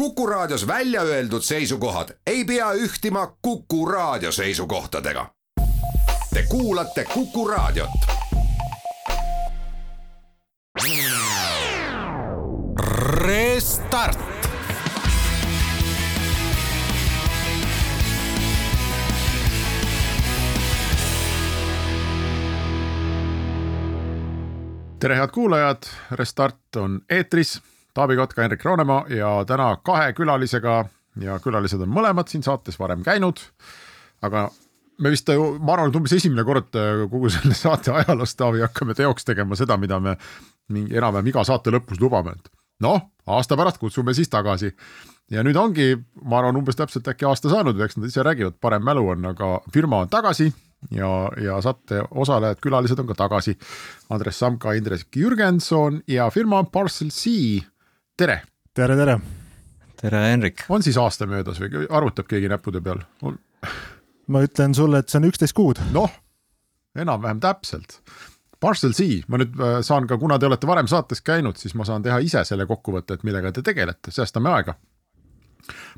Kuku Raadios välja öeldud seisukohad ei pea ühtima Kuku Raadio seisukohtadega. Te kuulate Kuku Raadiot. Restart. tere, head kuulajad, Restart on eetris Taavi Kotka, Henrik Roonemaa ja täna kahe külalisega ja külalised on mõlemad siin saates varem käinud. aga me vist, ma arvan, et umbes esimene kord äh, kogu selle saate ajaloos, Taavi, hakkame teoks tegema seda, mida me mingi enam-vähem iga saate lõpus lubame, et noh, aasta pärast kutsume siis tagasi. ja nüüd ongi, ma arvan, umbes täpselt äkki aasta saanud eks nad ise räägivad, parem mälu on, aga firma on tagasi ja, ja saate osalejad, külalised on ka tagasi. Andres Samka, Indrek Jürgenson ja firma Parcel C tere. tere, tere. tere, Henrik. on siis aasta möödas või arvutab keegi näppude peal? ma ütlen sulle, et see on üksteist kuud. noh, enam-vähem täpselt. Parcel C, ma nüüd äh, saan ka, kuna te olete varem saates käinud, siis ma saan teha ise selle kokkuvõtte, et millega te tegelete, säästame aega.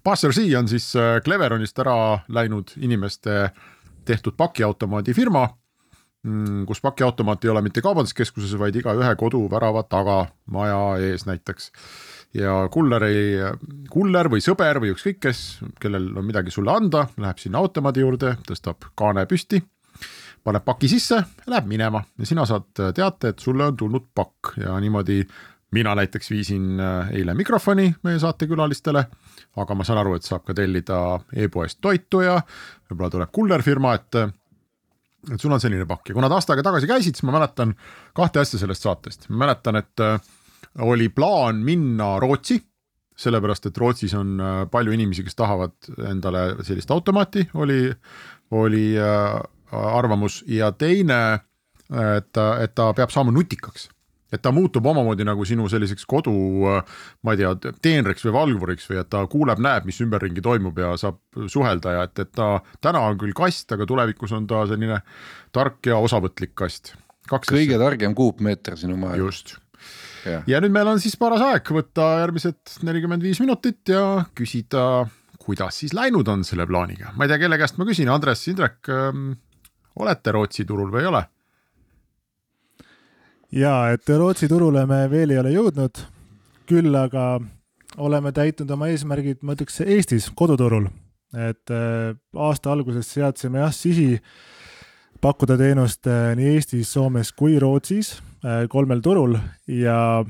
Parcel C on siis äh, Cleveronist ära läinud inimeste tehtud pakiautomaadi firma Mm, kus pakiautomaat ei ole mitte kaubanduskeskuses, vaid igaühe koduvärava taga, maja ees näiteks. ja kuller ei, kuller või sõber või ükskõik kes, kellel on midagi sulle anda, läheb sinna automaadi juurde, tõstab kaane püsti, paneb paki sisse läheb minema ja sina saad teate, et sulle on tulnud pakk ja niimoodi mina näiteks viisin äh, eile mikrofoni meie saatekülalistele, aga ma saan aru, et saab ka tellida e-poest toitu ja võib-olla tuleb kullerfirma, et et sul on selline pakk. Ja kuna ta aasta aega tagasi käisid, siis ma mäletan kahte asja sellest saatest, ma mäletan, et äh, oli plaan minna Rootsi, sellepärast et Rootsis on äh, palju inimesi, kes tahavad endale sellist automaati, oli, oli äh, arvamus. Ja teine, et ta, et ta peab saama nutikaks et ta muutub omamoodi nagu sinu selliseks kodu, ma ei tea, teenriks või valvuriks või et ta kuuleb-näeb, mis ümberringi toimub ja saab suhelda ja et, et ta täna on küll kast, aga tulevikus on ta selline tark ja osavõtlik kast. kõige asja. targem kuupmeeter sinu maal. just. Ja. ja nüüd meil on siis paras aeg võtta järgmised nelikümmend viis minutit ja küsida, kuidas siis läinud on selle plaaniga, ma ei tea, kelle käest ma küsin, Andres, Indrek ähm,, olete Rootsi turul või ei ole? Ja et Rootsi turule me veel ei ole jõudnud, küll aga oleme täitnud oma eesmärgid, ma ütleks Eestis koduturul, et äh, aasta alguses seadsime jah sihi pakkuda teenust äh, nii Eestis, Soomes kui Rootsis äh, kolmel turul. Ja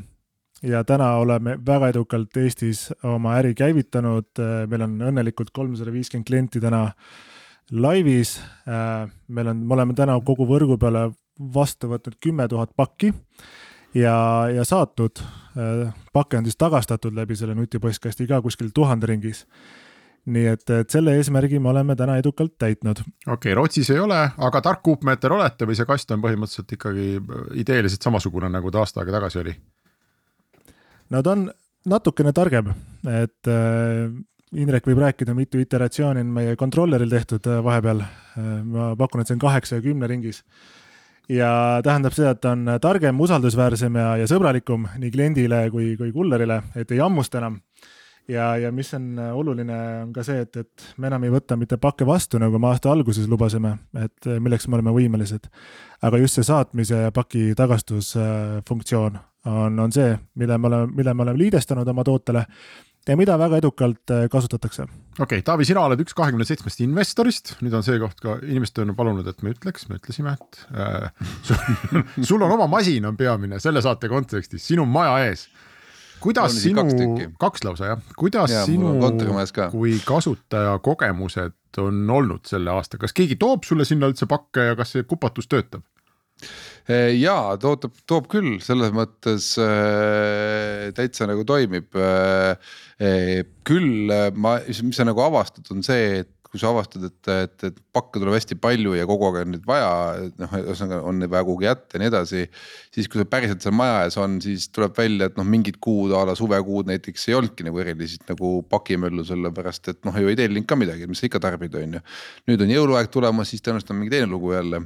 ja täna oleme väga edukalt Eestis oma äri käivitanud, meil on õnnelikult kolmsada viiskümmend klienti täna laivis. meil on, me oleme täna kogu võrgu peale vastu võtnud kümme tuhat pakki ja, ja saatnud. Äh, pakke on siis tagastatud läbi selle nutipostkasti ka kuskil tuhande ringis. nii et, et selle eesmärgi me oleme täna edukalt täitnud. okei okay,, Rootsis ei ole, aga tark kuupmeeter olete või see kast on põhimõtteliselt ikkagi ideeliselt samasugune, nagu ta aasta aega tagasi oli? no ta on natukene targem, et äh, Indrek võib rääkida, mitu iteratsiooni on meie controller'il tehtud äh, vahepeal. ma pakun, et see on kaheksa ja kümne ringis ja tähendab seda, et ta on targem, usaldusväärsem ja, ja sõbralikum nii kliendile kui, kui kullerile, et ei hammusta enam. ja, ja mis on oluline, on ka see, et, et me enam ei võta mitte pakke vastu, nagu me aasta alguses lubasime, et milleks me oleme võimelised. aga just see saatmise ja paki tagastusfunktsioon on, on see, mille me oleme, mille me oleme liidestanud oma tootele ja mida väga edukalt äh, kasutatakse. okei okay,, Taavi, sina oled üks kahekümne seitsmest investorist, nüüd on see koht ka, inimesed on palunud, et me ütleks, me ütlesime, et äh, sul, sul on oma masin on peamine selle saate kontekstis, sinu maja ees. kuidas sinu, kaks lausa jah, kuidas ja, sinu kui kasutaja kogemused on olnud selle aasta, kas keegi toob sulle sinna üldse pakke ja kas see kupatus töötab? Eh, jaa, toob, toob küll, selles mõttes äh, täitsa nagu toimib äh,. küll ma, mis sa nagu avastad, on see, et kui sa avastad, et, et, et pakke tuleb hästi palju ja kogu aeg on neid vaja, noh, ühesõnaga on neid vaja kuhugi jätta ja nii edasi. siis, kui sa päriselt seal maja ees on, siis tuleb välja, et noh, mingid kuud a la suvekuud näiteks ei olnudki nagu erilist nagu pakimöllu, sellepärast et noh, ju ei tellinud ka midagi, mis sa ikka tarbid, on ju. nüüd on jõuluaeg tulemas, siis tõenäoliselt on mingi teine lugu jälle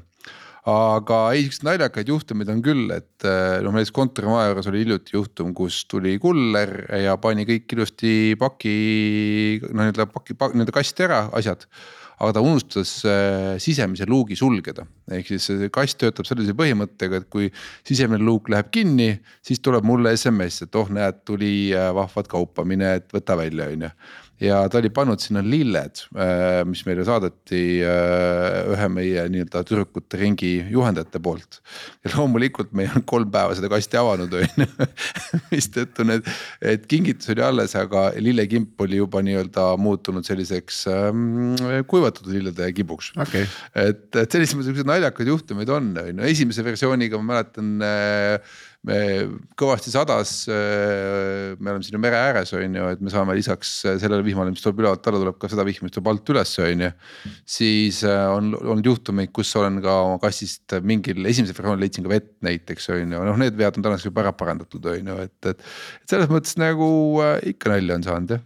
aga ei, siukseid naljakaid juhtumeid on küll, et äh, noh, näiteks kontorimaja juures oli hiljuti juhtum, kus tuli kuller ja pani kõik ilusti paki, no nii-öelda paki, nii-öelda kasti ära asjad aga ta unustas äh, sisemise luugi sulgeda. ehk siis kast töötab sellise põhimõttega, et kui sisemine luuk läheb kinni, siis tuleb mulle SMS, et oh näed, tuli äh, vahvat kaupa, mine, võta välja, on ju ja ta oli pannud sinna lilled, äh, mis meile saadeti äh, ühe meie nii-öelda tüdrukute ringi juhendajate poolt. ja loomulikult me ei olnud kolm päeva seda kasti avanud, on ju. mistõttu need, et kingitus oli alles, aga lillekimp oli juba nii-öelda muutunud selliseks ähm, kuivatatud lillede kibuks okay.. et, et selliseid siukseid naljakaid juhtumeid on, on ju, esimese versiooniga ma mäletan äh, me kõvasti sadas, äh, me oleme siin mere ääres, on ju, et me saame lisaks sellele vihmale, mis tuleb ülevalt alla, tuleb ka seda vihma, mis tuleb alt üles, on ju. siis äh, on olnud juhtumeid, kus olen ka oma kassist mingil esimesel versioonil leidsin ka vett näiteks on ju, noh, need vead on tänaseks juba ära parandatud, on ju, et, et. et selles mõttes nagu äh, ikka nalja on saanud jah.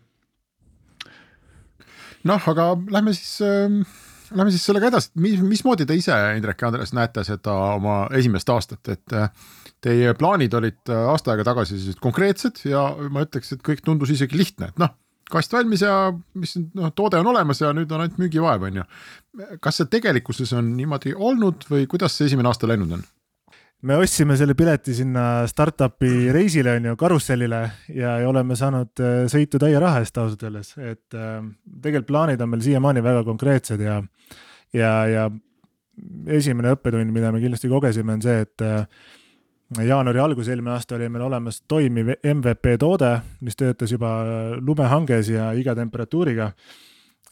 noh, aga lähme siis äh Lähme siis sellega edasi, mis, mismoodi te ise, Indrek ja Andres, näete seda oma esimest aastat, et Teie plaanid olid äh, aasta aega tagasi sellised konkreetsed ja ma ütleks, et kõik tundus isegi lihtne, et noh, kast valmis ja mis noh, toode on olemas ja nüüd on ainult müügivaev, on ju. kas see tegelikkuses on niimoodi olnud või kuidas see esimene aasta läinud on? me ostsime selle pileti sinna startup'i reisile on ju, karussellile ja, ja oleme saanud äh, sõitu täie raha eest ausalt öeldes, et äh, tegelikult plaanid on meil siiamaani väga konkreetsed ja, ja, ja esimene õppetund, mida me kindlasti kogesime, on see, et äh, jaanuari algus eelmine aasta oli meil olemas toimiv MVP toode, mis töötas juba lumehanges ja iga temperatuuriga.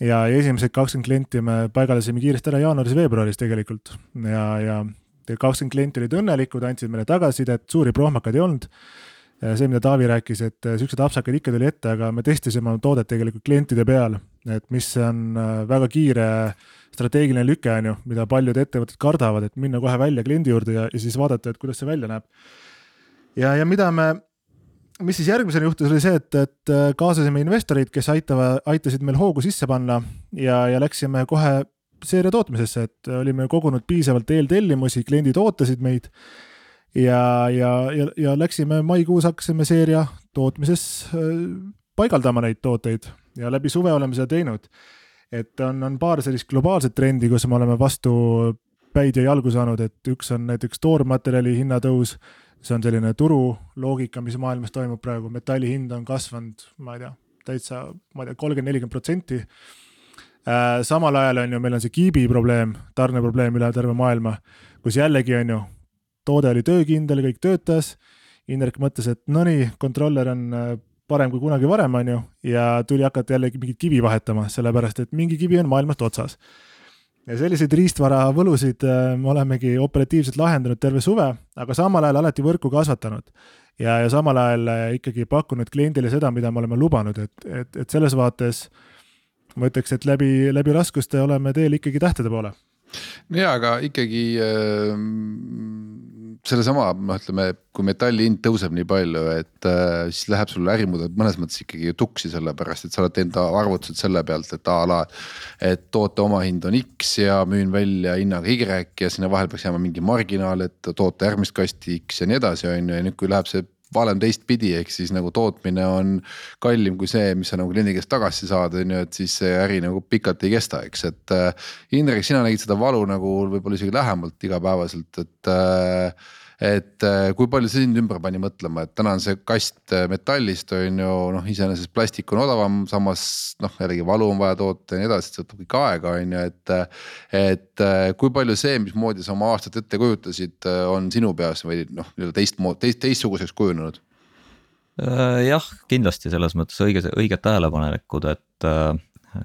ja esimesed kakskümmend klienti me paigaldasime kiiresti ära jaanuaris-veebruaris tegelikult ja, ja kakskümmend klienti olid õnnelikud, andsid meile tagasisidet, suuri prohmakaid ei olnud. see, mida Taavi rääkis, et siukseid apsakaid ikka tuli ette, aga me testisime oma toodet tegelikult klientide peal, et mis on väga kiire strateegiline lüke, on ju, mida paljud ettevõtted kardavad, et minna kohe välja kliendi juurde ja, ja siis vaadata, et kuidas see välja näeb. ja, ja mida me, mis siis järgmisena juhtus, oli see, et, et äh, kaasasime investoreid, kes aitavad, aitasid meil hoogu sisse panna ja, ja läksime kohe seeria tootmisesse, et olime kogunud piisavalt eeltellimusi, kliendid ootasid meid. ja, ja, ja, ja läksime maikuus hakkasime seeria tootmises äh, paigaldama neid tooteid ja läbi suve oleme seda teinud et on, on paar sellist globaalset trendi, kus me oleme vastu päid ja jalgu saanud, et üks on näiteks toormaterjali hinnatõus. see on selline turuloogika, mis maailmas toimub praegu, metalli hind on kasvanud, ma ei tea, täitsa, ma ei tea, kolmkümmend, nelikümmend protsenti. Äh, samal ajal on ju, meil on see kiibi probleem, tarneprobleem üle terve maailma, kus jällegi on ju, toode oli töökindel, kõik töötas. Indrek mõtles, et no nii, kontroller on äh, parem kui kunagi varem, on ju, ja tuli hakata jällegi mingit kivi vahetama, sellepärast et mingi kivi on maailmast otsas. ja selliseid riistvara võlusid äh, me olemegi operatiivselt lahendanud terve suve, aga samal ajal alati võrku kasvatanud. ja, ja samal ajal äh, ikkagi pakkunud kliendile seda, mida me oleme lubanud, et, et, et selles vaates ma ütleks, et läbi, läbi raskuste oleme teel ikkagi tähtede poole. ja, aga ikkagi äh sellesama, noh, ütleme, kui metalli hind tõuseb nii palju, et äh, siis läheb sul ärimudel mõnes mõttes ikkagi tuksi, sellepärast et sa oled teinud arvutused selle pealt, et a la. et toote omahind on X ja müün välja hinnaga Y ja sinna vahel peaks jääma mingi marginaal, et toota järgmist kasti X ja nii edasi, on ju, ja nüüd, kui läheb see valem teistpidi, ehk siis nagu tootmine on kallim kui see, mis sa nagu kliendi käest tagasi saad, on ju, et siis see äri nagu pikalt ei kesta, eks, et äh,. Indrek, sina nägid seda valu nagu võib-olla isegi lähemalt igapäevaselt, et äh, et äh, kui palju see sind ümber pani mõtlema, et täna on see kast äh, metallist on ju noh, iseenesest plastik on odavam, samas noh, jällegi valu on vaja toota ja nii edasi, see võtab kõik aega, on ju, et. et äh, kui palju see, mismoodi sa oma aastat ette kujutasid, on sinu peas või noh, nii-öelda teistmoodi, teist, teistsuguseks kujunenud? jah, kindlasti selles mõttes õige, õiged tähelepanekud, et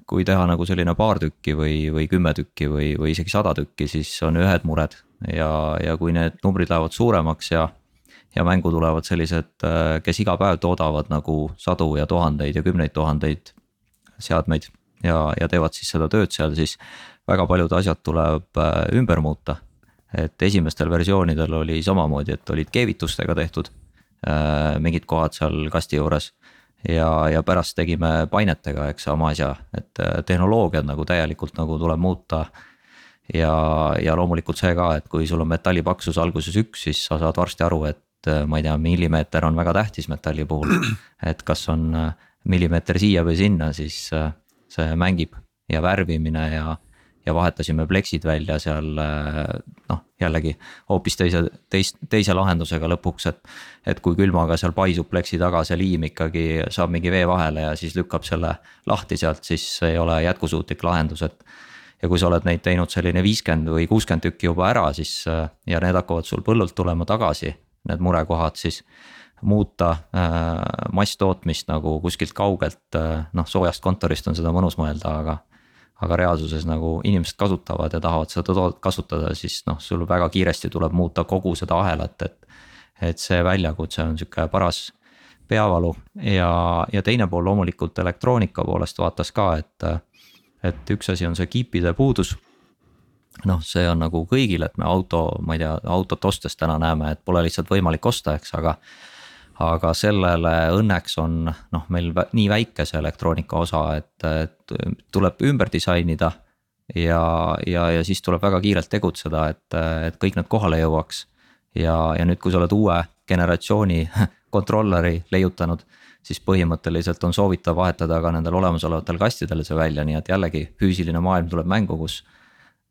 kui teha nagu selline paar tükki või, või kümme tükki või, või isegi sada tükki, siis on ühed mured ja, ja kui need numbrid lähevad suuremaks ja, ja mängu tulevad sellised, äh, kes iga päev toodavad nagu sadu ja tuhandeid ja kümneid tuhandeid seadmeid ja, ja teevad siis seda tööd seal, siis väga paljud asjad tuleb äh, ümber muuta. et esimestel versioonidel oli samamoodi, et olid keevitustega tehtud äh, mingid kohad seal kasti juures ja, ja pärast tegime painetega, eks sama asja, et tehnoloogiad nagu täielikult nagu tuleb muuta ja, ja loomulikult see ka, et kui sul on metalli paksus alguses üks, siis sa saad varsti aru, et ma ei tea, millimeeter on väga tähtis metalli puhul. et kas on millimeeter siia või sinna, siis see mängib ja värvimine ja ja vahetasime pleksid välja seal noh, jällegi hoopis teise, teist, teise lahendusega lõpuks, et. et kui külmaga seal paisub pleksi taga see liim ikkagi saab mingi vee vahele ja siis lükkab selle lahti sealt, siis ei ole jätkusuutlik lahendus, et. Ja kui sa oled neid teinud selline viiskümmend või kuuskümmend tükki juba ära, siis ja need hakkavad sul põllult tulema tagasi, need murekohad, siis muuta äh, masstootmist nagu kuskilt kaugelt äh,, noh soojast kontorist on seda mõnus mõelda, aga aga reaalsuses nagu inimesed kasutavad ja tahavad seda toodet kasutada, siis noh, sul väga kiiresti tuleb muuta kogu seda ahelat, et. et see väljakutse on sihuke paras peavalu ja, ja teine pool loomulikult elektroonika poolest vaatas ka, et. Et üks asi on see kiipide puudus. noh, see on nagu kõigil, et me auto, ma ei tea, autot ostes täna näeme, et pole lihtsalt võimalik osta, eks, aga aga sellele õnneks on noh, meil nii väike see elektroonika osa, et, tuleb ümber disainida. ja, ja, ja siis tuleb väga kiirelt tegutseda, et, et kõik need kohale jõuaks. ja, ja nüüd, kui sa oled uue generatsiooni kontrolleri leiutanud, siis põhimõtteliselt on soovitav vahetada ka nendel olemasolevatel kastidel see välja, nii et jällegi füüsiline maailm tuleb mängu, kus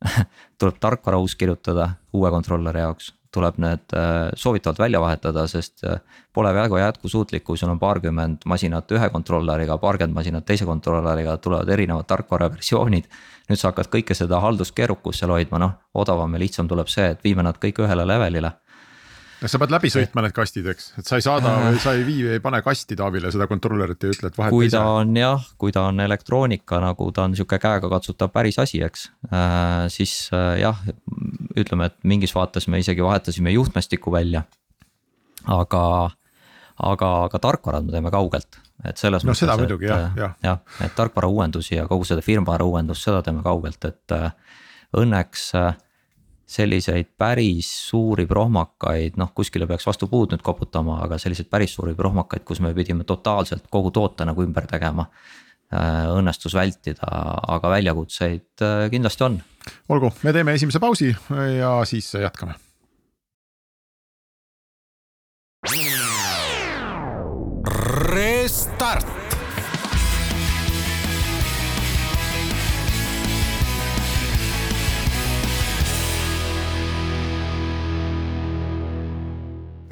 tuleb tarkvara uus kirjutada uue kontrolleri jaoks tuleb need äh, soovitavalt välja vahetada, sest äh, pole väga jätkusuutlik, kui sul on paarkümmend masinat ühe kontrolleriga, paarkümmend masinat teise kontrolleriga, tulevad erinevad tarkvaraversioonid. nüüd sa hakkad kõike seda halduskeerukust seal hoidma, noh odavam ja lihtsam tuleb see, et viime nad kõik ühele levelile sa pead läbi sõitma need kastid, eks, et sa ei saada sa ei vii, ei pane kasti Taavile seda kontrollerit ja ütle, et vaheta ise. kui ta on jah, kui ta on elektroonika nagu ta on sihuke käegakatsutav päris asi, eks äh,, siis äh, jah, ütleme, et mingis vaates me isegi vahetasime juhtmestiku välja. aga, aga, aga tarkvara me teeme kaugelt, et selles no, mõttes. seda muidugi jah, äh, jah. jah, et tarkvara uuendusi ja kogu seda firmware uuendust, seda teeme kaugelt, et äh, õnneks äh, selliseid päris suuri prohmakaid, noh kuskile peaks vastu puud nüüd koputama, aga selliseid päris suuri prohmakaid, kus me pidime totaalselt kogu toote nagu ümber tegema. Äh, õnnestus vältida, aga väljakutseid äh, kindlasti on. olgu, me teeme esimese pausi ja siis jätkame. Restart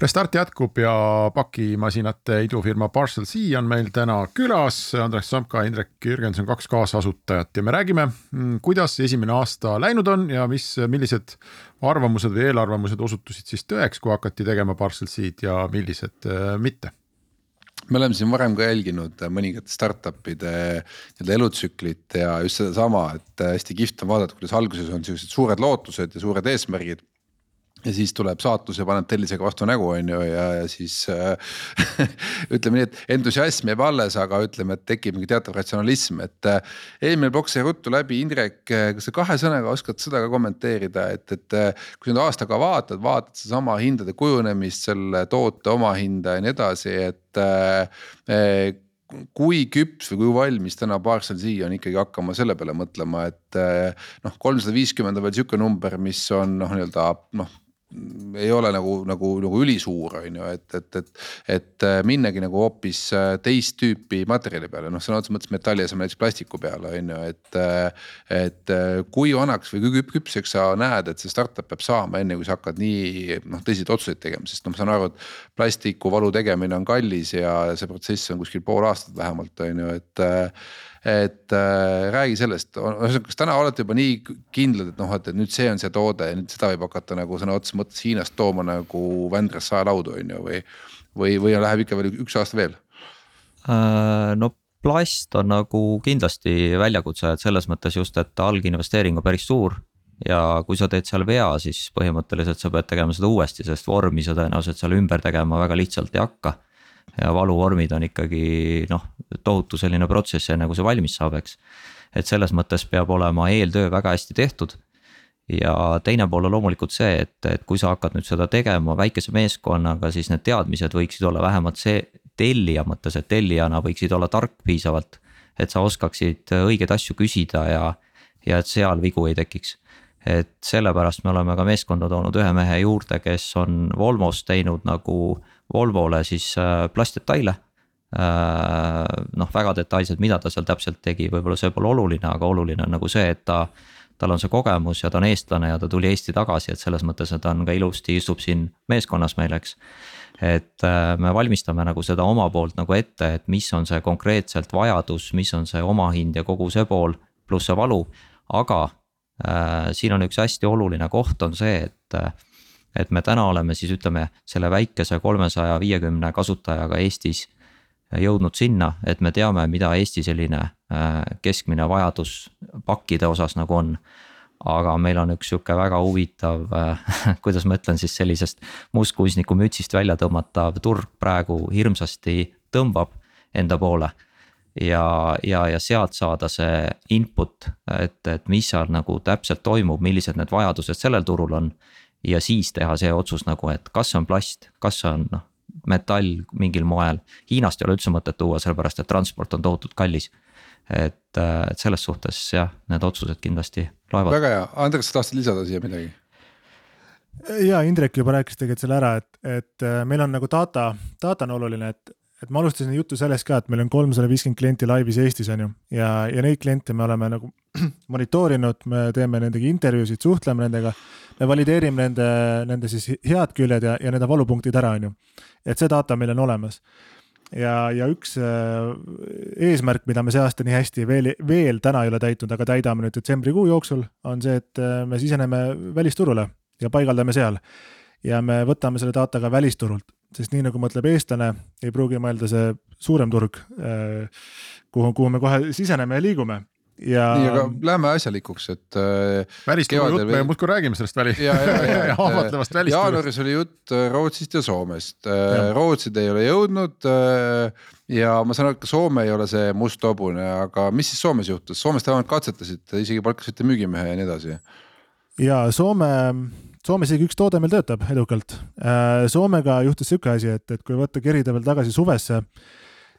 Restart jätkub ja pakimasinate idufirma Parcel C on meil täna külas, Andres Samka, Indrek Jürgenson, kaks kaasasutajat ja me räägime, mm, kuidas esimene aasta läinud on ja mis, millised arvamused või eelarvamused osutusid siis tõeks, kui hakati tegema Parcel C-d ja millised äh, mitte? Me oleme siin varem ka jälginud mõningate startup'ide nii-öelda elutsüklit ja just sedasama, et hästi kihvt on vaadata, kuidas alguses on siuksed suured lootused ja suured eesmärgid ja siis tuleb saatus ja paneb tellisega vastu nägu, on ju, ja, ja siis äh, ütleme nii, et entusiasm jääb alles, aga ütleme, et tekib mingi teatav ratsionalism, et äh,. eelmine plokk sai ruttu läbi, Indrek, äh, kas sa kahe sõnaga oskad seda ka kommenteerida, et, et äh, kui sa nüüd aastaga vaatad, vaatad sedasama hindade kujunemist, selle toote omahinda ja nii edasi, et äh, äh kui küps või kui valmis täna Parcel Z on ikkagi hakkama selle peale mõtlema, et noh, kolmsada viiskümmend on veel sihuke number, mis on noh, nii-öelda noh ei ole nagu, nagu, nagu ülisuur, on ju, et, et, et. et äh, minnagi nagu hoopis äh, teist tüüpi materjali peale, noh sõna otseses mõttes metalli asemel näiteks plastiku peale, on ju, et. Äh, et kui vanaks või kui küpseks sa näed, et see startup peab saama, enne kui sa hakkad nii noh, tõsiseid otsuseid tegema, sest noh, ma saan aru, et. plastikuvalu tegemine on kallis ja see protsess on kuskil pool aastat vähemalt, on ju, et et äh, räägi sellest, kas täna olete juba nii kindlad, et noh, et nüüd see on see toode ja nüüd seda võib hakata nagu sõna otseses mõttes Hiinast tooma nagu Vändrast saelaudu on ju või. või, või läheb ikka veel üks aasta veel äh,? no plast on nagu kindlasti väljakutse, et selles mõttes just, et alginvesteering on päris suur ja kui sa teed seal vea, siis põhimõtteliselt sa pead tegema seda uuesti, sest vormi sa tõenäoliselt seal ümber tegema väga lihtsalt ei hakka ja valuvormid on ikkagi noh, tohutu selline protsess, enne kui see valmis saab, eks. et selles mõttes peab olema eeltöö väga hästi tehtud. ja teine pool on loomulikult see, et, et kui sa hakkad nüüd seda tegema väikese meeskonnaga, siis need teadmised võiksid olla vähemalt see tellija mõttes, et tellijana võiksid olla tark piisavalt. et sa oskaksid õigeid asju küsida ja, ja et seal vigu ei tekiks et sellepärast me oleme ka meeskonda toonud ühe mehe juurde, kes on Volvos teinud nagu Volvole siis äh, plastdetaile äh, noh, väga detailselt, mida ta seal täpselt tegi, võib-olla see pole oluline, aga oluline on nagu see, et ta. tal on see kogemus ja ta on eestlane ja ta tuli Eesti tagasi, et selles mõttes, et ta on ka ilusti, istub siin meeskonnas meil, eks. et äh, me valmistame nagu seda oma poolt nagu ette, et mis on see konkreetselt vajadus, mis on see omahind ja kogu see pool, pluss see valu, aga siin on üks hästi oluline koht, on see, et et me täna oleme siis ütleme selle väikese kolmesaja viiekümne kasutajaga Eestis jõudnud sinna, et me teame, mida Eesti selline äh, keskmine vajadus pakkide osas nagu on. aga meil on üks sihuke väga huvitav, äh, kuidas ma ütlen siis sellisest mustkunstniku mütsist välja tõmmatav turg praegu hirmsasti tõmbab enda poole ja, ja, ja sealt saada see input, et, et mis seal nagu täpselt toimub, millised need vajadused sellel turul on. Ja siis teha see otsus nagu, et kas see on plast, kas see on noh, metall mingil moel. Hiinast ei ole üldse mõtet tuua, sellepärast et transport on tohutult kallis. et, et selles suhtes jah, need otsused kindlasti loevad. väga hea, Andres, sa tahtsid lisada siia midagi? ja Indrek juba rääkis tegelikult selle ära, et, et meil on nagu data, data on oluline, et, et ma alustasin juttu sellest ka, et meil on kolmsada viiskümmend klienti laivis Eestis on ju ja, ja neid kliente me oleme nagu monitoorinud, me teeme nendega intervjuusid, suhtleme nendega. me valideerime nende, nende siis head küljed ja, ja nende valupunktid ära, on ju. et see data meil on olemas. ja, ja üks äh, eesmärk, mida me see aasta nii hästi veel, veel täna ei ole täitnud, aga täidame nüüd detsembrikuu jooksul, on see, et äh, me siseneme välisturule ja paigaldame seal. ja me võtame selle data ka välisturult sest nii nagu mõtleb eestlane, ei pruugi mõelda see suurem turg, äh, kuhu, kuhu me kohe siseneme ja liigume ja. nii, aga lähme asjalikuks, et. Äh, välisturu jutt, me muudkui räägime sellest väli. ahvatlevast välisturust. jaanuaris oli jutt äh, Rootsist ja Soomest, Rootsid ei ole jõudnud. ja ma saan aru, et ka Soome ei ole see must hobune, aga mis siis Soomes juhtus, Soomes te vähemalt katsetasite, isegi palkasite müügimehe ja nii edasi. ja Soome Soomes isegi üks toode meil töötab edukalt. Äh, Soomega juhtus sihuke asi, et, et kui võtta kerida veel tagasi suvesse,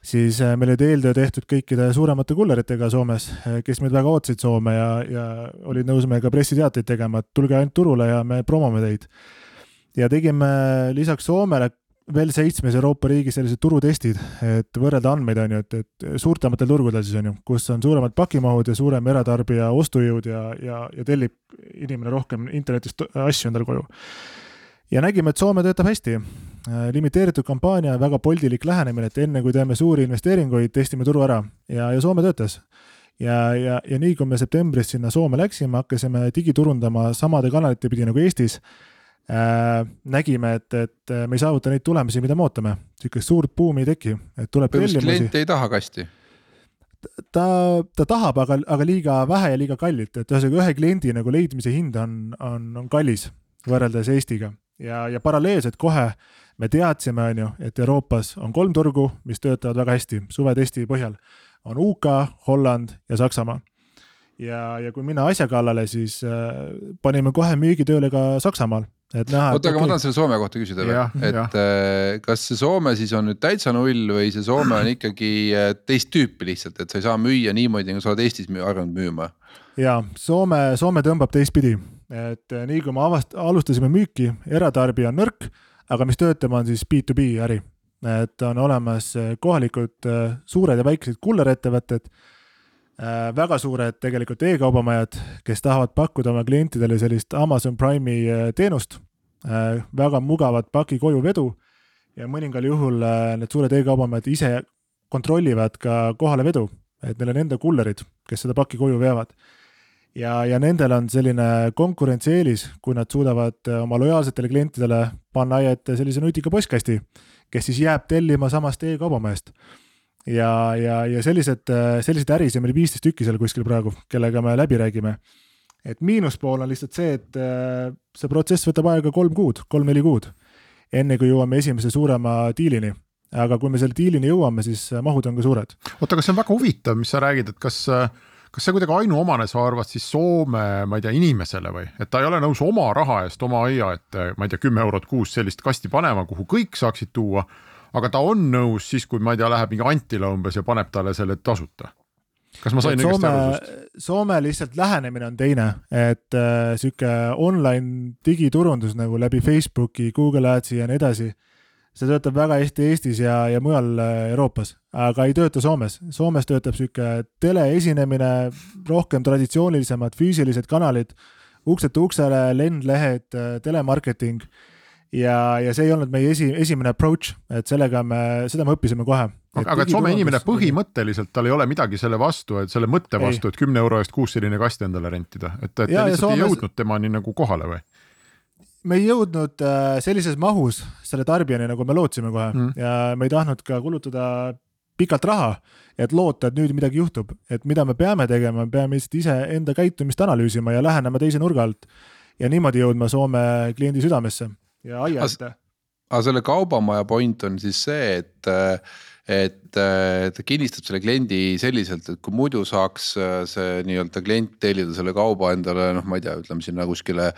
siis äh, meil olid eeltöö tehtud kõikide suuremate kulleritega Soomes, äh, kes meid väga ootasid Soome ja, ja olid nõus meiega pressiteateid tegema, et tulge ainult turule ja me promome teid. ja tegime lisaks Soomele veel seitsmes Euroopa riigis sellised turutestid, et võrrelda andmeid, on ju, et, et suurtematel turgudel siis on ju, kus on suuremad pakimahud ja suurem eratarbija ostujõud ja, ja, ja tellib inimene rohkem internetist asju endale koju. ja nägime, et Soome töötab hästi. limiteeritud kampaania, väga poldilik lähenemine, et enne kui teeme suuri investeeringuid, testime turu ära ja, ja Soome töötas ja, ja, ja nii kui me septembris sinna Soome läksime, hakkasime digiturundama samade kanalite pidi nagu Eestis nägime, et, et äh, me ei saavuta neid tulemusi, mida me ootame, sihukest suurt buumi ei teki, et tuleb tellimusi. klient ei taha kasti? ta, ta tahab, aga, aga liiga vähe ja liiga kallilt, et ühesõnaga ühe kliendi nagu leidmise hind on, on, on kallis võrreldes Eestiga ja, ja paralleelselt kohe me teadsime, on ju, et Euroopas on kolm turgu, mis töötavad väga hästi suvetesti põhjal. on UK, Holland ja Saksamaa ja, ja kui minna asja kallale, siis äh, panime kohe müügitööle ka Saksamaal. Oota, aga okay. ma tahan selle Soome kohta küsida veel, et ja. Äh, kas see Soome siis on nüüd täitsa null või see Soome on ikkagi äh, teist tüüpi lihtsalt, et sa ei saa müüa niimoodi, nagu sa oled Eestis harjunud müüma? ja Soome, Soome tõmbab teistpidi, et äh, nii kui me avast-, alustasime müüki, eratarbija on nõrk, aga mis töötab, on siis B2B äri. et on olemas kohalikud suured ja väiksed kullerettevõtted väga suured tegelikult e-kaubamajad, kes tahavad pakkuda oma klientidele sellist Amazon Prime'i teenust, väga mugavat paki kojuvedu. Ja mõningal juhul need suured e-kaubamajad ise kontrollivad ka kohalevedu, et neil on enda kullerid, kes seda pakki koju veavad. ja, ja nendel on selline konkurentsieelis, kui nad suudavad oma lojaalsetele klientidele panna aia ette sellise nutika postkasti, kes siis jääb tellima samast e-kaubamajast ja, ja, ja sellised, selliseid ärisid on meil viisteist tükki seal kuskil praegu, kellega me läbi räägime. et miinuspool on lihtsalt see, et äh, see protsess võtab aega kolm kuud, kolm-neli kuud, enne kui jõuame esimese suurema diilini aga kui me selle diilini jõuame, siis äh, mahud on ka suured. oota, aga see on väga huvitav, mis sa räägid, et kas, äh, kas see kuidagi ainuomane, sa arvad siis Soome, ma ei tea, inimesele või, et ta ei ole nõus oma raha eest oma aia ette, ma ei tea, kümme eurot kuus sellist kasti panema, kuhu kõik saaksid tuua aga ta on nõus siis, kui ma ei tea, läheb mingi Antila umbes ja paneb talle selle tasuta kas ma sain õigesti Soome aru, Soome lihtsalt lähenemine on teine, et äh, sihuke online digiturundus nagu läbi Facebooki, Google Adsi ja nii edasi. see töötab väga hästi Eestis ja, ja mujal äh, Euroopas, aga ei tööta Soomes. Soomes töötab sihuke teleesinemine, rohkem traditsioonilisemad füüsilised kanalid, uksed uksele, lendlehed, telemarketing ja, ja see ei olnud meie esi, esimene approach, et sellega me, seda me õppisime kohe. aga, aga et Soome inimene põhimõtteliselt, tal ei ole midagi selle vastu, et selle mõtte Ei. vastu, et kümne euro eest kuus selline kast endale rentida, et, et te Ja, ja lihtsalt ei Soomes- jõudnud temani nagu kohale või? me ei jõudnud äh, sellises mahus selle tarbijani, nagu me lootsime kohe mm. ja me ei tahtnud ka kulutada pikalt raha, et loota, et nüüd midagi juhtub, et mida me peame tegema, me peame lihtsalt iseenda käitumist analüüsima ja lähenema teise nurga alt ja niimoodi jõudma Soome kliendi südamesse ja aia As- ette. aga selle kaubamaja point on siis see, et, et ta kinnistab selle kliendi selliselt, et kui muidu saaks äh, see nii-öelda klient tellida selle kauba endale noh, ma ei tea, ütleme sinna kuskile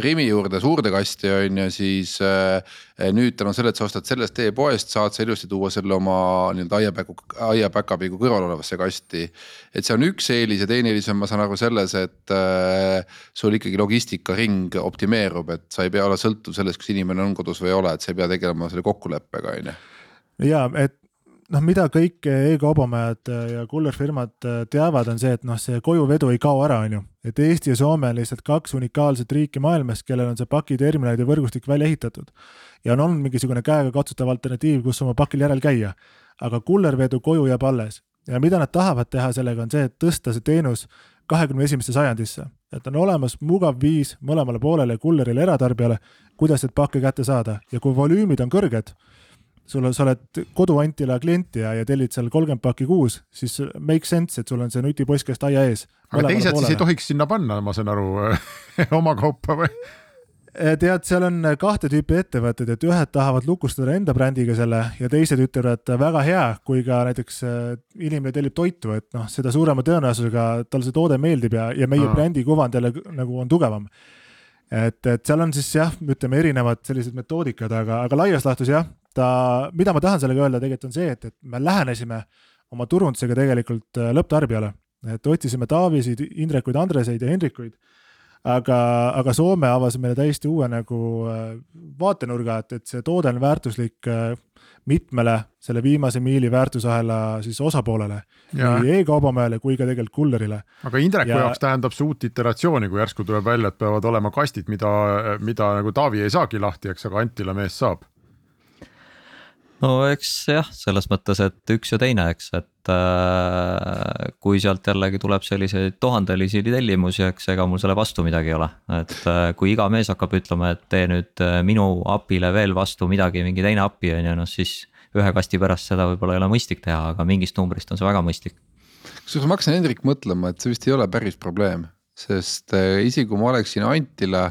Rimi juurde suurde kasti on ju, siis äh, nüüd tänu sellele, et sa ostad sellest e-poest, saad sa ilusti tuua selle oma nii-öelda aiapäku, aiapäkapiigu kõrval olevasse kasti. et see on üks eelis ja teine eelis on, ma saan aru selles, et äh, sul ikkagi logistikaring optimeerub, et sa ei pea olema sõltuv sellest, kas inimene on kodus või ei ole, et sa ei pea tegelema selle kokkuleppega, on ju. ja et noh, mida kõik e-kaubamajad ja kullerfirmad äh, teavad, on see, et noh, see kojuvedu ei kao ära, on ju. et Eesti ja Soome on lihtsalt kaks unikaalset riiki maailmas, kellel on see pakiterminalide võrgustik välja ehitatud. ja on olnud mingisugune käegakatsutav alternatiiv, kus oma pakil järel käia. aga kullervedu koju jääb alles ja mida nad tahavad teha sellega, on see, et tõsta see teenus kahekümne esimesse sajandisse. et on olemas mugav viis mõlemale poolele, kullerile, eratarbijale, kuidas neid pakke kätte saada ja kui volüümid on kõrged sul on, sa oled koduantila klient ja, ja tellid seal kolmkümmend pakki kuus, siis make sense, et sul on see nutipostkast aia ees. aga teised siis ei tohiks sinna panna, ma saan aru, oma kaupa või? Eh, tead, seal on kahte tüüpi ettevõtted, et ühed tahavad lukustada enda brändiga selle ja teised ütlevad, et väga hea, kui ka näiteks äh, inimene tellib toitu, et noh, seda suurema tõenäosusega tal see toode meeldib ja, ja meie Aa. brändi kuvand jälle nagu on tugevam. et, et seal on siis jah, ütleme erinevad sellised metoodikad, aga, aga laias laastus jah, ta, mida ma tahan sellega öelda tegelikult on see, et, et me lähenesime oma turundusega tegelikult äh, lõpptarbijale, et otsisime Taavisid, Indrekuid, Andreseid ja Hendrikuid aga, aga Soome avas meile täiesti uue nagu äh, vaatenurga, et, et see toode on väärtuslik äh, mitmele selle viimase miili väärtusahela siis osapoolele, nii e-kaubamajale kui ka tegelikult kullerile. aga Indreku. Ja- jaoks tähendab see uut iteratsiooni, kui järsku tuleb välja, et peavad olema kastid, mida, mida nagu Taavi ei saagi lahti, eks, aga Antila mees saab. No eks jah, selles mõttes, et üks ja teine, eks, et äh, kui sealt jällegi tuleb selliseid tuhandelisi tellimusi, eks ega mul selle vastu midagi ei ole. et äh, kui iga mees hakkab ütlema, et tee nüüd äh, minu API-le veel vastu midagi, mingi teine API on ju, noh siis ühe kasti pärast seda võib-olla ei ole mõistlik teha, aga mingist numbrist on see väga mõistlik. kusjuures ma hakkasin Hendrik mõtlema, et see vist ei ole päris probleem, sest äh, isegi kui ma oleksin Antila,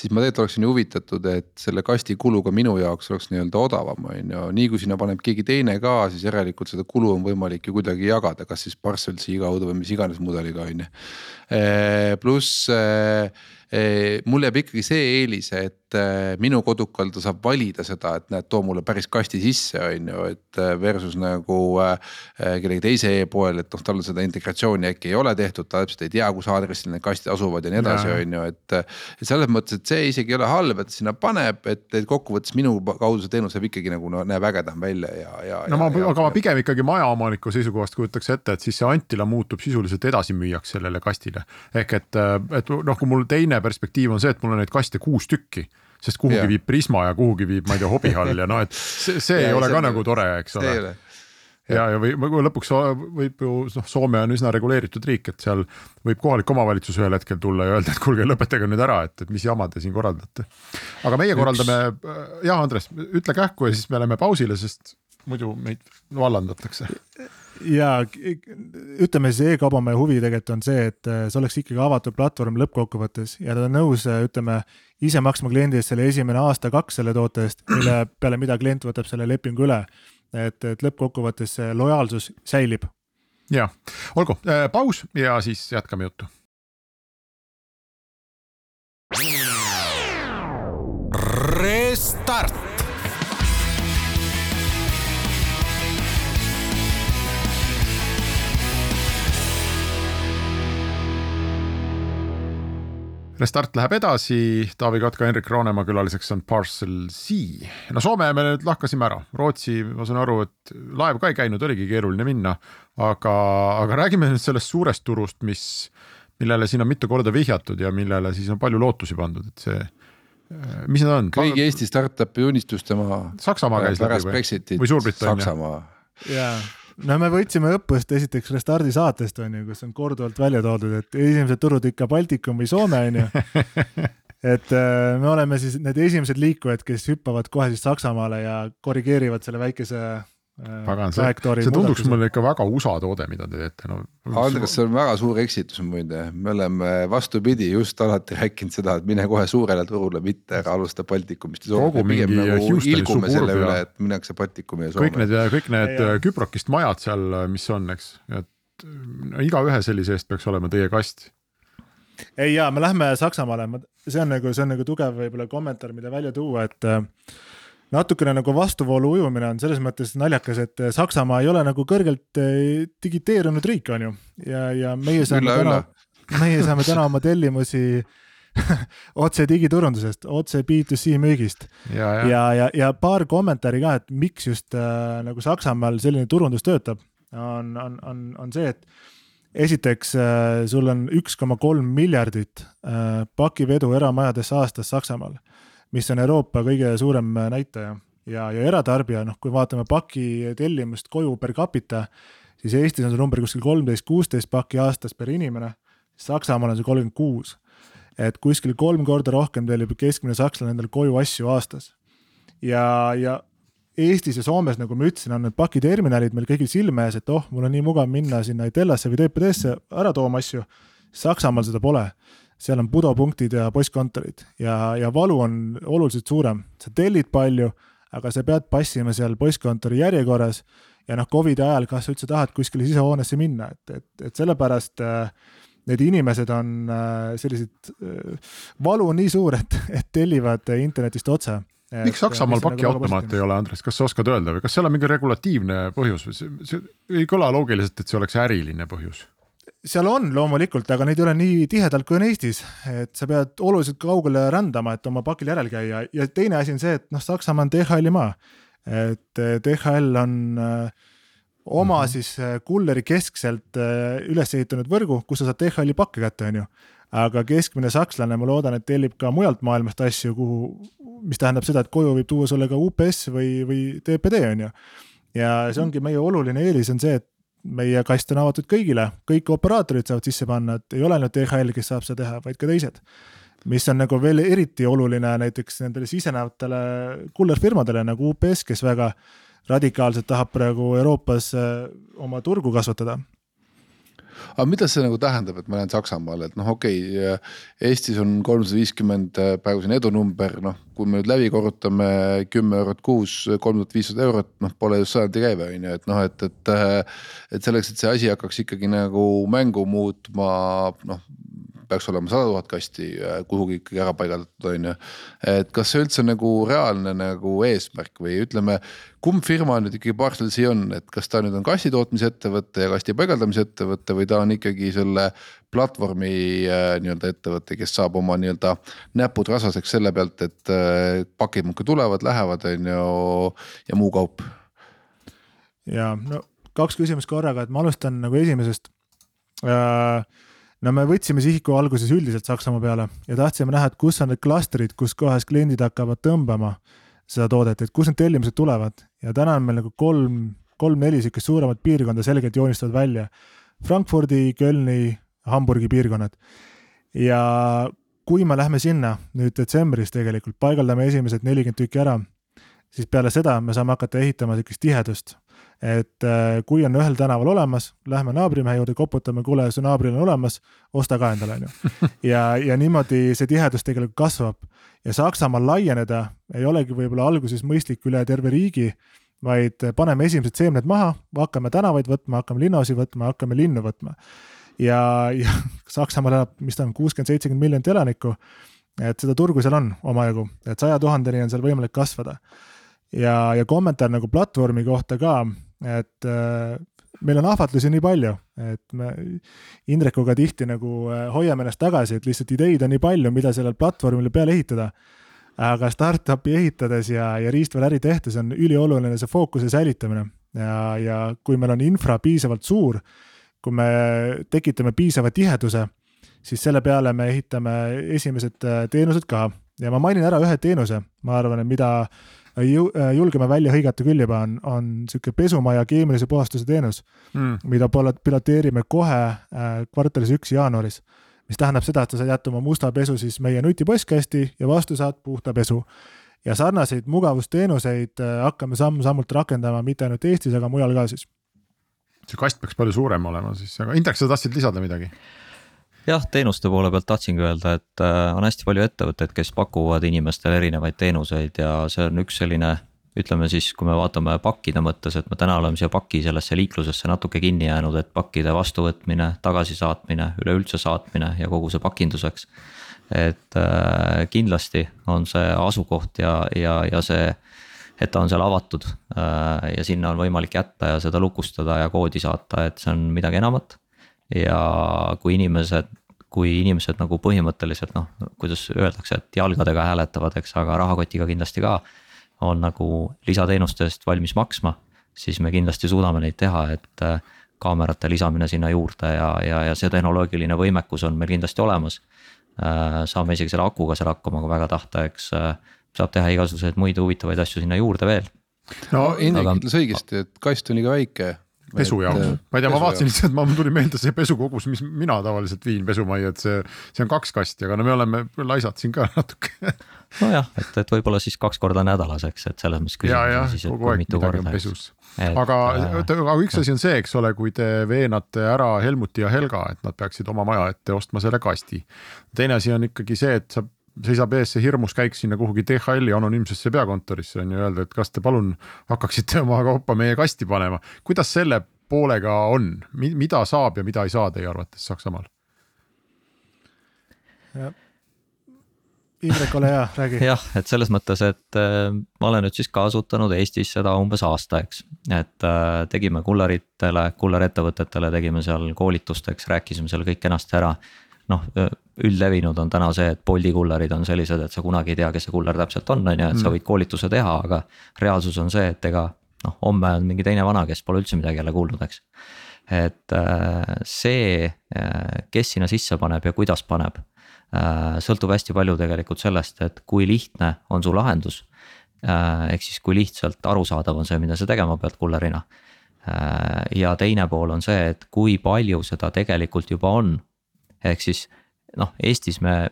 siis ma tegelikult oleksin huvitatud, et selle kasti kulu ka minu jaoks oleks nii-öelda odavam, on ju, nii kui sinna paneb keegi teine ka, siis järelikult seda kulu on võimalik ju kuidagi jagada, kas siis Parcelsi kaudu või mis iganes mudeliga on ju. pluss eh, mul jääb ikkagi see eelis, et eh, minu kodukal ta saab valida seda, et näed, too mulle päris kasti sisse, on ju, et eh, versus nagu kellegi teise e-poel, et noh, tal seda integratsiooni äkki ei ole tehtud, ta täpselt ei tea, kus aadressil need kastid asuvad ja nii edasi, on ju, et. et selles mõttes, et see isegi ei ole halb, et sinna paneb, et, et kokkuvõttes minu kaudu see teenus jääb ikkagi nagu no, näeb ägedam välja ja, ja. no ma, aga ma pigem ikkagi majaomaniku seisukohast kujutaks ette, et siis see Antila muutub sisuliselt edasimüüjaks sellele kastile. ehk et, et noh, kui mul teine perspektiiv on see, et mul on neid kaste kuus tükki sest kuhugi Jah. viib Prisma ja kuhugi viib, ma ei tea, hobihall ja noh, et see, see ei Jaa, ole see ka nagu tore, eks ei ole. ja, ja või või lõpuks võib ju noh, Soome on üsna reguleeritud riik, et seal võib kohalik omavalitsus ühel hetkel tulla ja öelda, et kuulge, lõpetage nüüd ära, et, et mis jama te siin korraldate. aga meie korraldame, jah, Andres, ütle kähku ja siis me läheme pausile, sest muidu meid vallandatakse. Ja ütleme siis e-kaubamaja huvi tegelikult on see, et äh, see oleks ikkagi avatud platvorm lõppkokkuvõttes ja ta on nõus, ütleme ise maksma kliendi eest selle esimene aasta-kaks selle toote eest, mille peale, mida klient võtab selle lepingu üle. et, et lõppkokkuvõttes see lojaalsus säilib. ja olgu, paus ja siis jätkame juttu. Restart. Restart läheb edasi, Taavi Kotka, Henrik Roonemaa külaliseks on Parcel C. no Soome me nüüd lahkasime ära, Rootsi, ma saan aru, et laev ka ei käinud, oligi keeruline minna. aga, aga räägime nüüd sellest suurest turust, mis, millele siin on mitu korda vihjatud ja millele siis on palju lootusi pandud, et see mis need on? kõigi Eesti startup'i unistuste maha. Saksamaa käis läbi või? või Suurbritannia? Saksamaa. jaa, no me võtsime õppust esiteks Restardi saatest on ju, kus on korduvalt välja toodud, et esimesed turud ikka Baltikum või Soome on ju. Et äh, me oleme siis need esimesed liikujad, kes hüppavad kohe siis Saksamaale ja korrigeerivad selle väikese pagan, see, see tunduks mulle ikka väga USA toode, mida te teete, no. Andres, see on väga suur eksitus muide, me oleme vastupidi just alati rääkinud seda, et mine kohe suurele turule, mitte ära alusta Baltikumist ja nagu ilgume selle üle, et minnakse Baltikumi ja Soome. kõik need, kõik need ja, ja. Küprokist majad seal, mis on, eks, et no, igaühe sellise eest peaks olema teie kast ei jaa, me lähme Saksamaale, see on nagu, see on nagu tugev võib-olla kommentaar, mida välja tuua, et äh, natukene nagu vastuvoolu ujumine on selles mõttes naljakas, et eh, Saksamaa ei ole nagu kõrgelt eh, digiteerunud riik, on ju, ja, ja meie saame üle, täna, meie saame täna oma tellimusi otse digiturundusest, otse B2C müügist. ja, ja, ja, ja, ja paar kommentaari ka, et miks just äh, nagu Saksamaal selline turundus töötab, on, on, on, on see, et esiteks äh, sul on üks koma kolm miljardit äh, pakivedu eramajadesse aastas Saksamaal mis on Euroopa kõige suurem näitaja ja, ja eratarbija, noh, kui vaatame paki tellimust koju per capita, siis Eestis on see number kuskil kolmteist, kuusteist pakki aastas per inimene, Saksamaal on see kolmkümmend kuus. et kuskil kolm korda rohkem tellib keskmine sakslane endale koju asju aastas. ja, ja Eestis ja Soomes, nagu ma ütlesin, on need pakiterminalid meil kõigil silme ees, et oh, mul on nii mugav minna sinna Itellasse või TPD-sse ära tooma asju. Saksamaal seda pole seal on budopunktid ja postkontorid ja, ja valu on oluliselt suurem, sa tellid palju, aga sa pead passima seal postkontori järjekorras ja noh, Covidi ajal, kas sa üldse tahad kuskile sisehoonesse minna, et, et, et sellepärast äh, need inimesed on äh, sellised äh,, valu on nii suur, et, et tellivad internetist otse. Miks Saksamaal nagu pakiautomaate ei ole, Andres, kas sa oskad öelda või kas seal on mingi regulatiivne põhjus või see, see ei kõla loogiliselt, et see oleks äriline põhjus? Seal on loomulikult, aga neid ei ole nii tihedalt, kui on Eestis, et sa pead oluliselt kaugele rändama, et oma pakil järel käia ja teine asi on see, et noh, Saksamaa on DHL-i maa. et eh, DHL on äh, oma mm -hmm. siis äh, kulleri keskselt üles ehitanud võrgu, kus sa saad DHL-i pakke kätte, on ju. aga keskmine sakslane, ma loodan, et tellib ka mujalt maailmast asju, kuhu, mis tähendab seda, et koju võib tuua sulle ka UPS või, või TPD, on ju. ja see ongi meie oluline eelis on see, et meie kast on avatud kõigile, kõik operaatorid saavad sisse panna, et ei ole ainult DHL, kes saab seda teha, vaid ka teised. mis on nagu veel eriti oluline näiteks nendele sisenevatele kullerfirmadele nagu UPS, kes väga radikaalselt tahab praegu Euroopas äh, oma turgu kasvatada aga mida see nagu tähendab, et ma lähen Saksamaale, et noh, okei okay,, Eestis on kolmsada viiskümmend äh, praegu siin edunumber, noh, kui me nüüd läbi korrutame kümme eurot kuus, kolm tuhat viissada eurot, noh, pole just sajandi käive on ju, et noh, et, et. Äh, et selleks, et see asi hakkaks ikkagi nagu mängu muutma, noh peaks olema sada tuhat kasti äh, kuhugi ikkagi ära paigaldatud, on ju. et kas see üldse nagu reaalne nagu eesmärk või ütleme, kumb firma nüüd ikkagi Parcelsi on, et kas ta nüüd on kasti tootmisettevõte ja kasti paigaldamise ettevõte või ta on ikkagi selle platvormi äh, nii-öelda ettevõte, kes saab oma nii-öelda näpud rasvaseks selle pealt, et äh, pakid muudkui tulevad, lähevad, on ju, ja muu kaup. ja no kaks küsimust korraga, et ma alustan nagu esimesest äh, no me võtsime sihiku alguses üldiselt Saksamaa peale ja tahtsime näha, et kus on need klastrid, kus kohas kliendid hakkavad tõmbama seda toodet, et kust need tellimused tulevad ja täna on meil nagu kolm, kolm-neli sihukest suuremat piirkonda selgelt joonistuvad välja. Frankfurdi, Kölni, Hamburgi piirkonnad. ja kui me lähme sinna nüüd detsembris tegelikult, paigaldame esimesed nelikümmend tükki ära, siis peale seda me saame hakata ehitama sihukest tihedust et äh, kui on ühel tänaval olemas, lähme naabrimehe juurde, koputame, kuule, su naabril on olemas, osta ka endale, on ju. ja, ja niimoodi see tihedus tegelikult kasvab ja Saksamaal laieneda ei olegi võib-olla alguses mõistlik üle terve riigi, vaid paneme esimesed seemned maha, hakkame tänavaid võtma, hakkame linnaosi võtma, hakkame linnu võtma. ja, ja Saksamaal elab, mis ta on, kuuskümmend, seitsekümmend miljonit elanikku. et seda turgu seal on omajagu, et saja tuhandeni on seal võimalik kasvada. ja, ja kommentaar nagu platvormi kohta ka et äh, meil on ahvatlusi nii palju, et me Indrekuga tihti nagu äh, hoiame ennast tagasi, et lihtsalt ideid on nii palju, mida sellel platvormil peale ehitada. aga startup'i ehitades ja, ja riistvaraäri tehtes on ülioluline see fookuse säilitamine. Ja, ja kui meil on infra piisavalt suur, kui me tekitame piisava tiheduse, siis selle peale me ehitame esimesed äh, teenused ka. Ja ma mainin ära ühe teenuse, ma arvan, et mida Äh, julgeme välja hõigata küll juba, on, on sihuke pesumaja keemilise puhastuse teenus mm., mida piloteerime kohe äh, kvartalis üks jaanuaris. mis tähendab seda, et sa saad jätta oma musta pesu siis meie nutipostkasti ja vastu saad puhta pesu. ja sarnaseid mugavusteenuseid äh, hakkame samm-sammult rakendama mitte ainult Eestis, aga mujal ka siis. see kast peaks palju suurem olema siis, aga Indrek, sa tahtsid lisada midagi? Jah, teenuste poole pealt tahtsingi öelda, et äh, on hästi palju ettevõtteid, kes pakuvad inimestele erinevaid teenuseid ja see on üks selline. ütleme siis, kui me vaatame pakkide mõttes, et me täna oleme siia paki sellesse liiklusesse natuke kinni jäänud, et pakkide vastuvõtmine, tagasisaatmine, üleüldse saatmine ja kogu see pakinduseks. et äh, kindlasti on see asukoht ja, ja, ja see et ta on seal avatud äh, ja sinna on võimalik jätta ja seda lukustada ja koodi saata, et see on midagi enamat ja kui inimesed, kui inimesed nagu põhimõtteliselt noh, kuidas öeldakse, et jalgadega hääletavad, eks, aga rahakotiga kindlasti ka. on nagu lisateenuste eest valmis maksma, siis me kindlasti suudame neid teha, et äh, kaamerate lisamine sinna juurde ja, ja, ja see tehnoloogiline võimekus on meil kindlasti olemas. Äh, saame isegi selle akuga seal hakkama, kui väga tahta, eks äh, saab teha igasuguseid muid huvitavaid asju sinna juurde veel. no Indrek ütles õigesti, et kast on liiga väike pesu jaoks, ma ei tea, ma vaatasin lihtsalt, ma, mul tuli meelde see pesukogus, mis mina tavaliselt viin pesumajja, et see, see on kaks kasti, aga no me oleme laisad siin ka natuke nojah, et, et võib-olla siis kaks korda nädalas, eks, et selles mõttes küsimus siis, et kui mitu korda. pesus, aga äh,, aga üks asi on see, eks ole, kui te veenate ära Helmuti ja Helga, et nad peaksid oma maja ette ostma selle kasti. teine asi on ikkagi see, et sa seisab ees see hirmus käik sinna kuhugi DHL-i anonüümsesse peakontorisse on ju öelda, et kas te palun hakkaksite oma kaupa meie kasti panema. kuidas selle poolega on, mida saab ja mida ei saa teie arvates Saksamaal? Indrek, ole hea, räägi. jah, et selles mõttes, et äh, ma olen nüüd siis kasutanud Eestis seda umbes aasta, eks. et äh, tegime kullaritele, kullarettevõtetele tegime seal koolitusteks, rääkisime seal kõik kenasti ära noh, üldlevinud on täna see, et Bolti kullarid on sellised, et sa kunagi ei tea, kes see kullar täpselt on, on ju, et mm. sa võid koolituse teha, aga. reaalsus on see, et ega noh, homme on mingi teine vana, kes pole üldse midagi jälle kuulnud, eks. et äh, see, äh, kes sinna sisse paneb ja kuidas paneb, äh, sõltub hästi palju tegelikult sellest, et kui lihtne on su lahendus. ehk siis, kui lihtsalt arusaadav on see, mida sa tegema pead kullerina. ja teine pool on see, et kui palju seda tegelikult juba on ehk siis noh, Eestis me,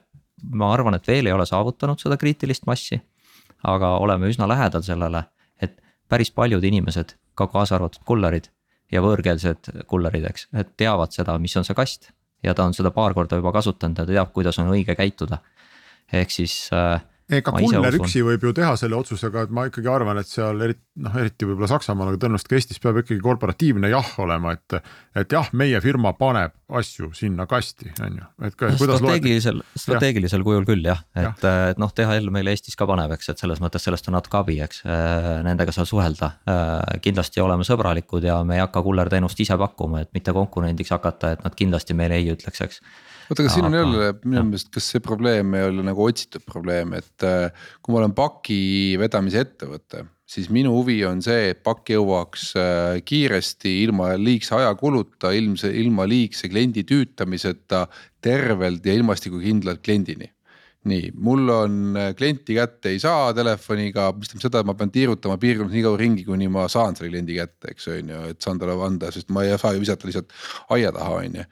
ma arvan, et veel ei ole saavutanud seda kriitilist massi. aga oleme üsna lähedal sellele, et päris paljud inimesed, ka kaasa arvatud kullarid ja võõrkeelsed kullarid, eks, et teavad seda, mis on see kast. ja ta on seda paar korda juba kasutanud ja ta teab, kuidas on õige käituda. ehk siis äh, ega Kuller üksi võib ju teha selle otsuse, aga ma ikkagi arvan, et seal eriti noh, eriti võib-olla Saksamaal, aga tõenäoliselt ka Eestis peab ikkagi korporatiivne jah olema, et. et jah, meie firma paneb asju sinna kasti, on ju, et strateegilisel, strateegilisel kujul küll jah, et et noh, DHL meil Eestis ka paneb, eks, et selles mõttes sellest on natuke abi, eks. Äh, nendega saab suhelda, äh, kindlasti oleme sõbralikud ja me ei hakka kullerteenust ise pakkuma, et mitte konkurendiks hakata, et nad kindlasti meile ei ütleks, eks oota, aga siin on jälle minu meelest, kas see probleem ei ole nagu otsitud probleem, et äh, kui ma olen paki vedamise ettevõte siis minu huvi on see, et pakk jõuaks äh, kiiresti ilma liigse ajakuluta, ilmse, ilma liigse kliendi tüütamiseta tervelt ja ilmastikukindlalt kliendini nii, mul on äh, klienti kätte ei saa telefoniga, mis tähendab seda, et ma pean tiirutama piirkonnas nii kaua ringi, kuni ma saan selle kliendi kätte, eks on ju, et saan talle anda, sest ma ei saa ju visata lihtsalt aia taha, on ju.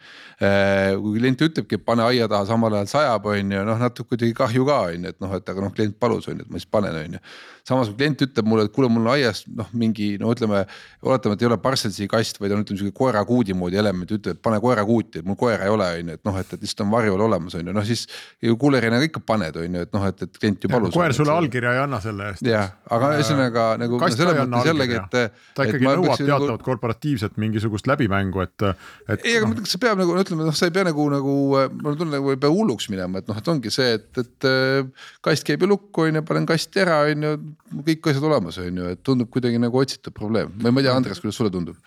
Äh, kui klient ütlebki, et pane aia taha, samal ajal sajab, on ju, noh natuke kuidagi kahju ka on ju, et noh, et aga noh, klient palus on ju, et ma siis panen, on ju samas kui klient ütleb mulle, et kuule, mul on aias noh, mingi no ütleme, oletame, et ei ole Parsonsi kast, vaid on ütleme sihuke koerakuudi moodi element, ütleb, et pane koerakuuti, et mul koera ei ole, on ju, et noh, et, et lihtsalt on varjul olemas, on ju, noh siis. ju kullerina ikka paned, on ju, et noh, et, et klient ju palus. koer sulle allkirja ei anna selle eest. jah, aga ühesõnaga nagu. selles mõttes jällegi, et. ta ikkagi nõuab teatavat nagu... korporatiivset mingisugust läbimängu, et, et. ei, aga ma ütleks, see peab nagu ütleme, noh, sa ei pea nagu, nagu mul tunnen nagu ei pea hulluks minema, et noh, et ongi see, et, et kast käib ju lukku, on ju, panen kasti ära, on ju kõik asjad olemas, on ju, et tundub kuidagi nagu otsitud probleem või ma ei tea, Andres, kuidas sulle tundub?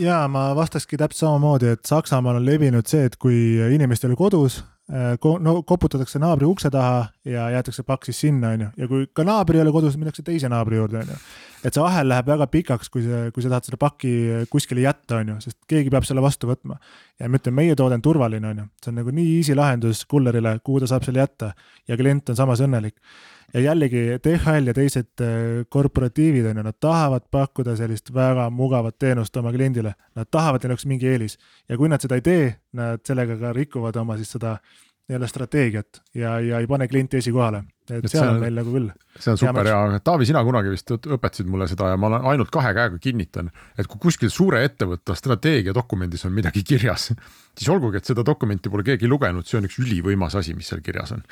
ja ma vastakski täpselt samamoodi, et Saksamaal on levinud see, et kui inimestel oli kodus Äh, no koputatakse naabri ukse taha ja jäetakse pakk siis sinna, on ju, ja kui ka naaber ei ole kodus, minnakse teise naabri juurde, on ju. et see ahel läheb väga pikaks, kui see, kui sa tahad seda pakki kuskile jätta, on ju, sest keegi peab selle vastu võtma. ja ma ütlen, meie toode on turvaline, on ju, see on nagu nii easy lahendus kullerile, kuhu ta saab selle jätta ja klient on samas õnnelik ja jällegi DHL ja teised äh, korporatiivid on ju, nad tahavad pakkuda sellist väga mugavat teenust oma kliendile, nad tahavad, neil oleks mingi eelis. Ja kui nad seda ei tee, nad sellega ka rikuvad oma siis seda nii-öelda strateegiat ja, ja ei pane klienti esikohale, et, et seal on, meil nagu küll. see on super ja Taavi, sina kunagi vist õpetasid mulle seda ja ma olen ainult kahe käega kinnitan, et kui kuskil suure ettevõtte strateegiadokumendis on midagi kirjas, siis olgugi, et seda dokumenti pole keegi lugenud, see on üks ülivõimas asi, mis seal kirjas on.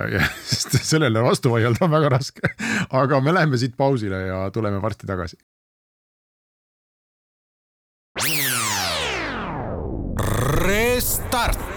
sest sellele vastu vaielda on väga raske, aga me läheme siit pausile ja tuleme varsti tagasi. Restart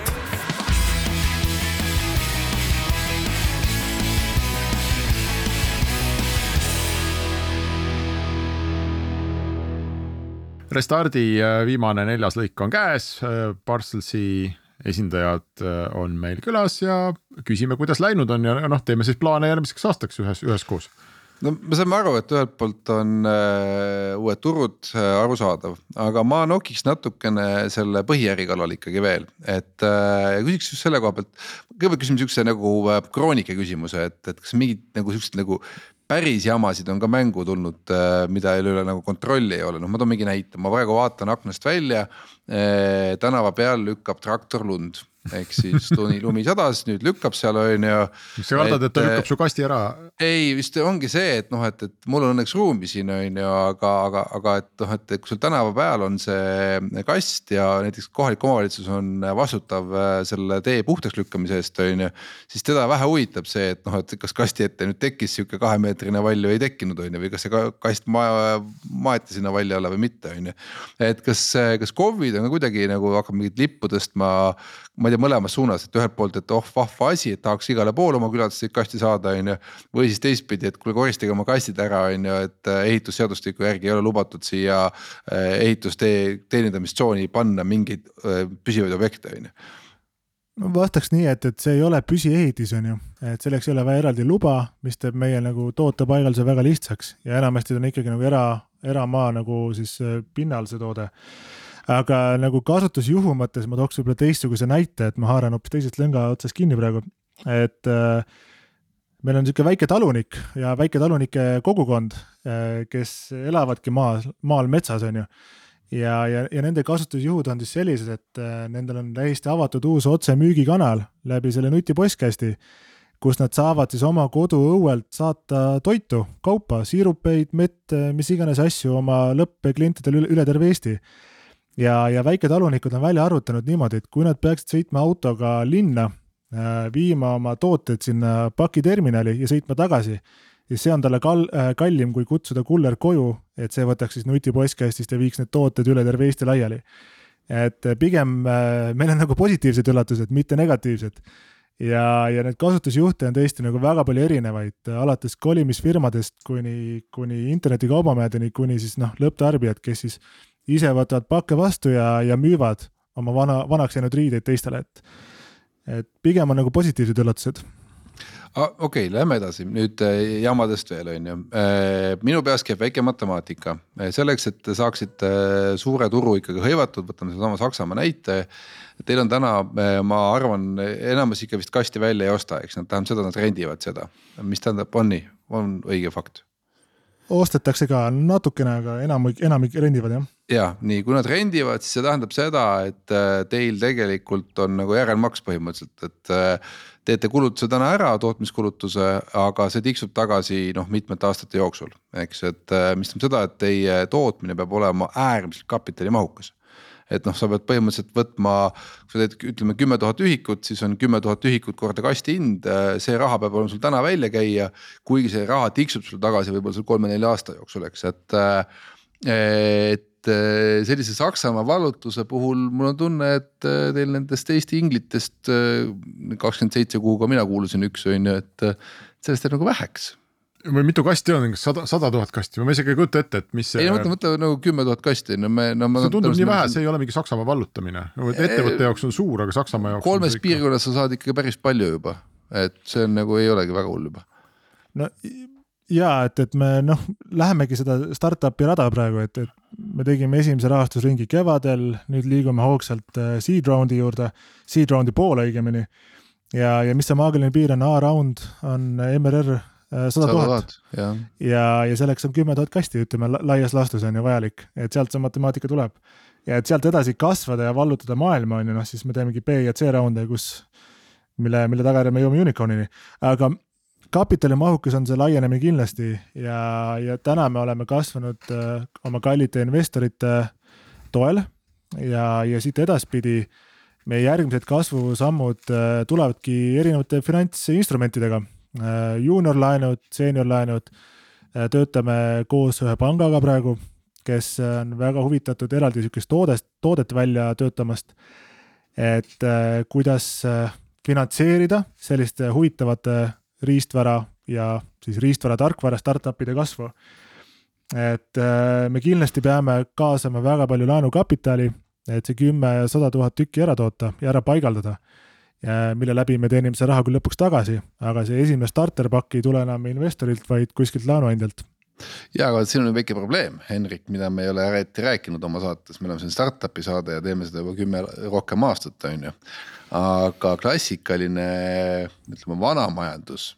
Restardi äh, viimane neljas lõik on käes, äh, Parcelsi esindajad äh, on meil külas ja küsime, kuidas läinud on ja noh, teeme siis plaane järgmiseks aastaks ühes, üheskoos no me saame aru, et ühelt poolt on äh, uued turud äh, arusaadav, aga ma nokiks natukene selle põhiäri kallal ikkagi veel, et äh, küsiks just selle koha pealt. kõigepealt küsime siukse nagu äh, kroonika küsimuse, et, et kas mingid nagu siuksed nagu päris jamasid on ka mängu tulnud, äh, mida üle nagu kontrolli ei ole, noh, ma toon mingi näite, ma praegu vaatan aknast välja. Äh, tänava peal lükkab traktor lund ehk siis lumi, lumi sadas, nüüd lükkab seal on ju. mis sa kardad, et ta lükkab su kasti ära? ei, vist ongi see, et noh, et, et mul on õnneks ruumi siin on ju, aga, aga, aga et noh, et kui sul tänava peal on see kast ja näiteks kohalik omavalitsus on vastutav äh, selle tee puhtaks lükkamise eest on ju. siis teda vähe huvitab see, et noh, et kas kasti ette nüüd tekkis sihuke kahemeetrine vall või ei tekkinud on ju, või kas see kast maa, maeti sinna valli alla või mitte on ju. et kas, kas KOV-id on ka kuidagi nagu hakkab mingit lippu tõstma ma ei tea, mõlemas suunas, et ühelt poolt, et oh vahva asi, et tahaks igale poole oma külastuseid kasti saada, on ju. või siis teistpidi, et kuule koristage oma kastid ära, on ju, et äh, ehitusseadustiku järgi ei ole lubatud siia äh, ehitustee teenindamistsooni panna mingeid äh, püsivaid objekte, on ju ma vastaks nii, et, et see ei ole püsiehitis, on ju, et selleks ei ole vaja eraldi luba, mis teeb meie nagu tootepaigalduse väga lihtsaks ja enamasti on ikkagi nagu era, eramaa nagu siis pinnal see toode aga nagu kasutusjuhu mõttes ma tooks võib-olla teistsuguse näite, et ma haaran hoopis teisest lõnga otsast kinni praegu, et äh, meil on niisugune väike talunik ja väiketalunike kogukond, äh, kes elavadki maal, maal metsas, on ju. ja, ja, ja nende kasutusjuhud on siis sellised, et äh, nendel on täiesti avatud uus otsemüügikanal läbi selle nutipostkasti, kus nad saavad siis oma koduõuelt saata toitu, kaupa, siirupeid, mett, mis iganes asju oma lõppklientidele üle, üle terve Eesti ja, ja väiketalunikud on välja arvutanud niimoodi, et kui nad peaksid sõitma autoga linna, äh, viima oma tooted sinna pakiterminali ja sõitma tagasi, siis see on talle kal-, äh, kallim kui kutsuda kuller koju, et see võtaks siis nutipostkastist ja viiks need tooted üle terve Eesti laiali. et pigem äh, meil on nagu positiivsed üllatused, mitte negatiivsed ja, ja neid kasutusjuhte on tõesti nagu väga palju erinevaid, alates kolimisfirmadest kuni, kuni internetikaubamajadeni, kuni siis noh, lõpptarbijad, kes siis ise võtavad pakke vastu ja, ja müüvad oma vana, vanaks jäänud riideid teistele, et, et pigem on nagu positiivsed üllatused. Ah,. okei okay,, lähme edasi. Nüüd eh, jamadest veel on ju, eh, minu peas käib väike matemaatika, eh, selleks, et te saaksite suure turu ikkagi hõivatud, võtame sedasama Saksamaa näite. Teil on täna, ma arvan, enamus ikka vist kasti välja ei osta, eks nad tähendab seda, nad rendivad seda, mis tähendab, on nii, on õige fakt ostetakse ka natukene, aga enamik, enamik rendivad jah. ja nii, kui nad rendivad, siis see tähendab seda, et äh, teil tegelikult on nagu järelmaks põhimõtteliselt, et äh, teete kulutuse täna ära, tootmiskulutuse, aga see tiksub tagasi noh, mitmete aastate jooksul, eks, et äh, mis tähendab seda, et teie tootmine peab olema äärmiselt kapitalimahukas et noh, sa pead põhimõtteliselt võtma, kui sa teed, ütleme kümme tuhat ühikut, siis on kümme tuhat ühikut korda kasti hind, see raha peab olema sul täna välja käia. kuigi see raha tiksub sul tagasi võib-olla seal kolme-nelja aasta jooksul, eks, et, et sellise Saksamaa vallutuse puhul mul on tunne, et teil nendest Eesti inglitest kakskümmend seitse, kuhu ka mina kuulusin, üks on ju, et sellest jääb nagu väheks või mitu kasti on, kas sada, sada tuhat kasti, ma isegi ei kujuta ette, et mis ei no mõtle, mõtle nagu kümme tuhat kasti, no me, no ma. see tundub nii vähe, see ei ole mingi Saksamaa vallutamine, ettevõtte jaoks on suur, aga Saksamaa jaoks. kolmes piirkonnas sa saad ikkagi päris palju juba, et see on nagu ei olegi väga hull juba. no ja et, et me noh, lähemegi seda startup'i rada praegu, et, et me tegime esimese rahastusringi kevadel, nüüd liigume hoogsalt äh, seed round'i juurde, seed round'i poole õigemini. ja, ja mis see maagiline piir on, A-round on MRR sada tuhat ja, ja, ja selleks on kümme tuhat kasti, ütleme laias laastus on ju vajalik, et sealt see matemaatika tuleb. ja et sealt edasi kasvada ja vallutada maailma on ju noh, siis me teemegi B ja C raunde, kus mille, mille tagajärjel me jõuame unicorn'ini, aga kapitalimahukus on see laienemine kindlasti ja, ja täna me oleme kasvanud äh, oma kallite investorite toel ja, ja siit edaspidi meie järgmised kasvusammud äh, tulevadki erinevate finantsinstrumentidega. Äh, juuniorlaenud, seeniorlaenud, töötame koos ühe pangaga praegu, kes on väga huvitatud eraldi sihukest toodest, toodet välja töötamast. et kuidas finantseerida selliste huvitavate riistvara ja siis riistvara tarkvara startup'ide kasvu. et äh, me kindlasti peame kaasama väga palju laenukapitali, et see kümme ja sada tuhat tükki ära toota ja ära paigaldada. Mille läbi me teenime selle raha küll lõpuks tagasi, aga see esimene starter pakk ei tule enam investorilt, vaid kuskilt laenuandjalt. Ja, aga siin on väike probleem, Henrik, mida me ei ole eriti rääkinud oma saates, me oleme siin startup'i saade ja teeme seda juba kümme rohkem aastat, on ju. Aga klassikaline, ütleme vana majandus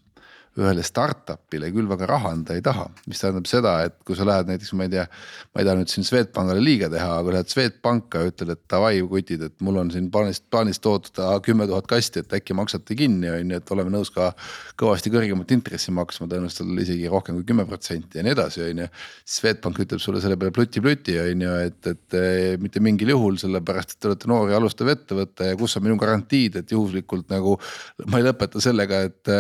ühele startup'ile küll väga raha anda ei taha, mis tähendab seda, et kui sa lähed näiteks, ma ei tea, ma ei taha nüüd siin Swedbankile liiga teha, aga lähed Swedbanka ja ütled, et davai kutid, et mul on siin plaanis, plaanis toodud kümme tuhat kasti, et äkki maksate kinni, on ju, et oleme nõus ka kõvasti kõrgemat intressi maksma, tõenäoliselt isegi rohkem kui kümme protsenti ja nii edasi, on ju. Swedbank ütleb sulle selle peale pluti-pluti, on ju, et, et mitte mingil juhul, sellepärast et te olete noor ja alustav ettevõte ja kus on minu garantiid, et juhuslikult nagu ma ei lõpeta sellega, et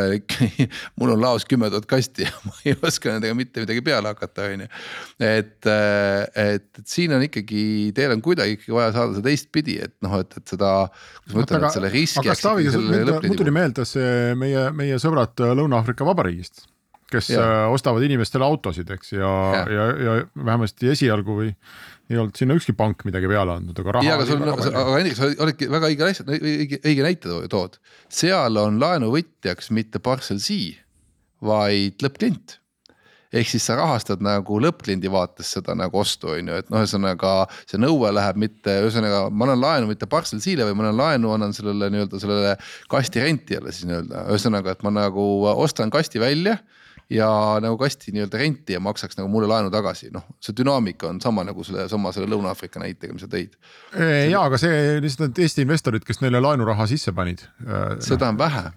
mul on laos kümme tuhat kasti ja ma ei oska nendega mitte midagi peale hakata, on ju. et, et, et siin on ikkagi, teil on kuidagi ikkagi vaja saada seda teistpidi, et noh, et, et seda. kuidas ma ütlen, et selle riski. aga Taavi, mul tuli meelde see meie, meie sõbrad Lõuna-Aafrika Vabariigist kes ja. Äh, ostavad inimestele autosid, eks ja, ja, ja, ja vähemasti esialgu või ei olnud sinna ükski pank midagi peale andnud, aga raha. aga sul, aga Hendrik, sa olidki väga õige asja, õige, õige näite tood. seal on laenuvõtjaks mitte Parcel C vaid lõppklient ehk siis sa rahastad nagu lõppkliendi vaates seda nagu ostu, on ju, et noh, ühesõnaga see nõue läheb mitte, ühesõnaga ma annan laenu mitte Parcel C-le, vaid ma annan laenu, annan sellele nii-öelda sellele kasti rentijale siis nii-öelda, ühesõnaga, et ma nagu ostan kasti välja ja nagu kasti nii-öelda renti ja maksaks nagu mulle laenu tagasi, noh, see dünaamika on sama nagu selle sama selle Lõuna-Aafrika näitega, mis sa tõid. ja, aga see lihtsalt need Eesti investorid, kes neile laenuraha sisse panid. seda on vähe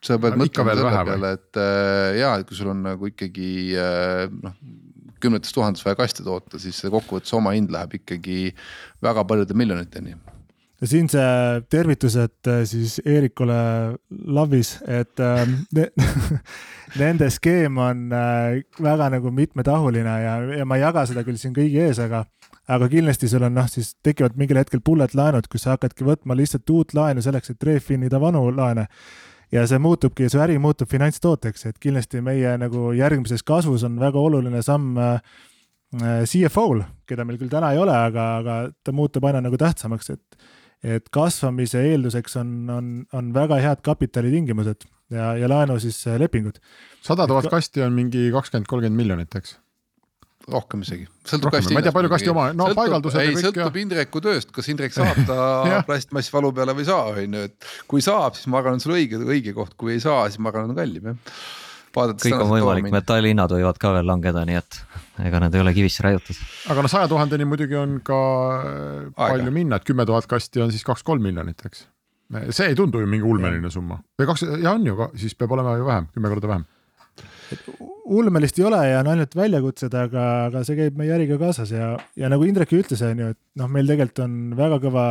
sa pead mõtlema selle peale, et äh, ja, et kui sul on nagu ikkagi äh, noh kümnetes tuhandetes vaja kaste toota, siis see kokkuvõttes oma hind läheb ikkagi väga paljude miljoniteni. ja siin see tervitused äh, siis Eerikule Lavis, et äh, ne, nende skeem on äh, väga nagu mitmetahuline ja, ja ma ei jaga seda küll siin kõigi ees, aga aga kindlasti sul on noh, siis tekivad mingil hetkel bullet laenud, kus sa hakkadki võtma lihtsalt uut laenu selleks, et refinida vanu laene ja see muutubki, su äri muutub finantstooteks, et kindlasti meie nagu järgmises kasvus on väga oluline samm äh, CFO-l, keda meil küll täna ei ole, aga, aga ta muutub aina nagu tähtsamaks, et et kasvamise eelduseks on, on, on väga head kapitalitingimused ja, ja laenu siis äh, lepingud. sada tuhat kasti on mingi kakskümmend, kolmkümmend miljonit, eks rohkem isegi. ma ei tea, palju kasti oma, no sõltub, paigaldused. ei, sõltub ja... Indreku tööst, kas Indrek saab ta plastmassvalu peale või ei saa, on ju, et kui saab, siis ma arvan, on sul õige, õige koht, kui ei saa, siis ma arvan, on kallim jah. kõik on võimalik, metallihinnad võivad ka veel langeda, nii et ega need ei ole kivisse raiutud. aga no saja tuhandeni muidugi on ka äh, palju Aega. minna, et kümme tuhat kasti on siis kaks-kolm miljonit, eks. see ei tundu ju mingi ulmeline summa või kaks, ja on ju, siis peab olema ju vähem, kümme korda vähem ulmelist ei ole ja on ainult väljakutsed, aga, aga see käib meie äriga kaasas ja, ja nagu Indrek ütles, on ju, et noh, meil tegelikult on väga kõva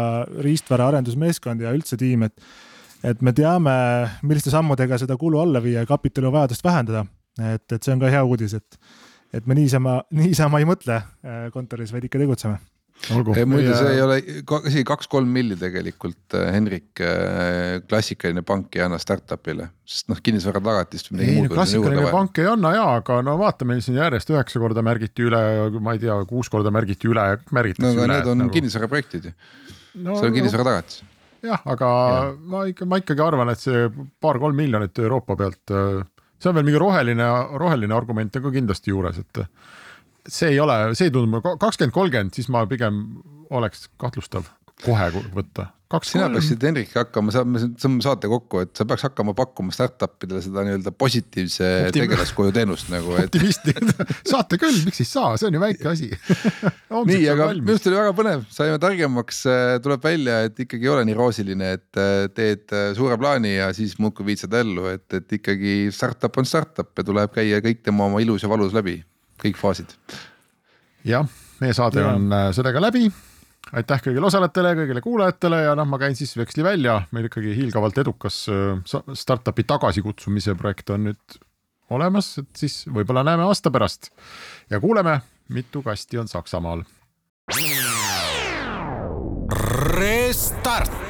riistvara arendusmeeskond ja üldse tiim, et et me teame, milliste sammudega seda kulu alla viia ja kapitalivajadust vähendada. et, et see on ka hea uudis, et, et me niisama, niisama ei mõtle äh, kontoris, vaid ikka tegutseme muide, see ei ole isegi kaks-kolm milli tegelikult äh, Henrik äh, klassikaline pank ei anna startup'ile, sest noh, kinnisvara tagatist ei no klassikaline pank ei anna ja, aga no vaata, meil siin järjest üheksa korda märgiti üle, ma ei tea, kuus korda märgiti üle, märgitakse no üle. need on nagu... kinnisvaraprojektid ju, no, see on kinnisvara tagatis. jah, aga ja. ma ikka, ma ikkagi arvan, et see paar-kolm miljonit Euroopa pealt, see on veel mingi roheline, roheline argument on ka kindlasti juures, et see ei ole, see ei tundu mulle, kakskümmend, kolmkümmend, siis ma pigem oleks kahtlustav kohe võtta. sina peaksid Henrik hakkama, me saame saate kokku, et sa peaks hakkama pakkuma startup idele seda nii-öelda positiivse Optim- tegelaskoju teenust nagu, et optimistid, saate küll, miks ei saa, see on ju väike asi. nii, aga minu arust oli väga põnev, saime targemaks, tuleb välja, et ikkagi ei ole nii roosiline, et äh, teed äh, suure plaani ja siis muudkui viid seda ellu, et, et ikkagi startup on startup ja tuleb käia kõik tema oma ilus ja valus läbi, kõik faasid. jah, meie saade Jaa. on äh, sellega läbi. aitäh kõigile osalejatele, kõigile kuulajatele ja noh, ma käin siis veksli välja, meil ikkagi hiilgavalt edukas äh, startup'i tagasikutsumise projekt on nüüd olemas, et siis võib-olla näeme aasta pärast ja kuuleme, mitu kasti on Saksamaal. Restart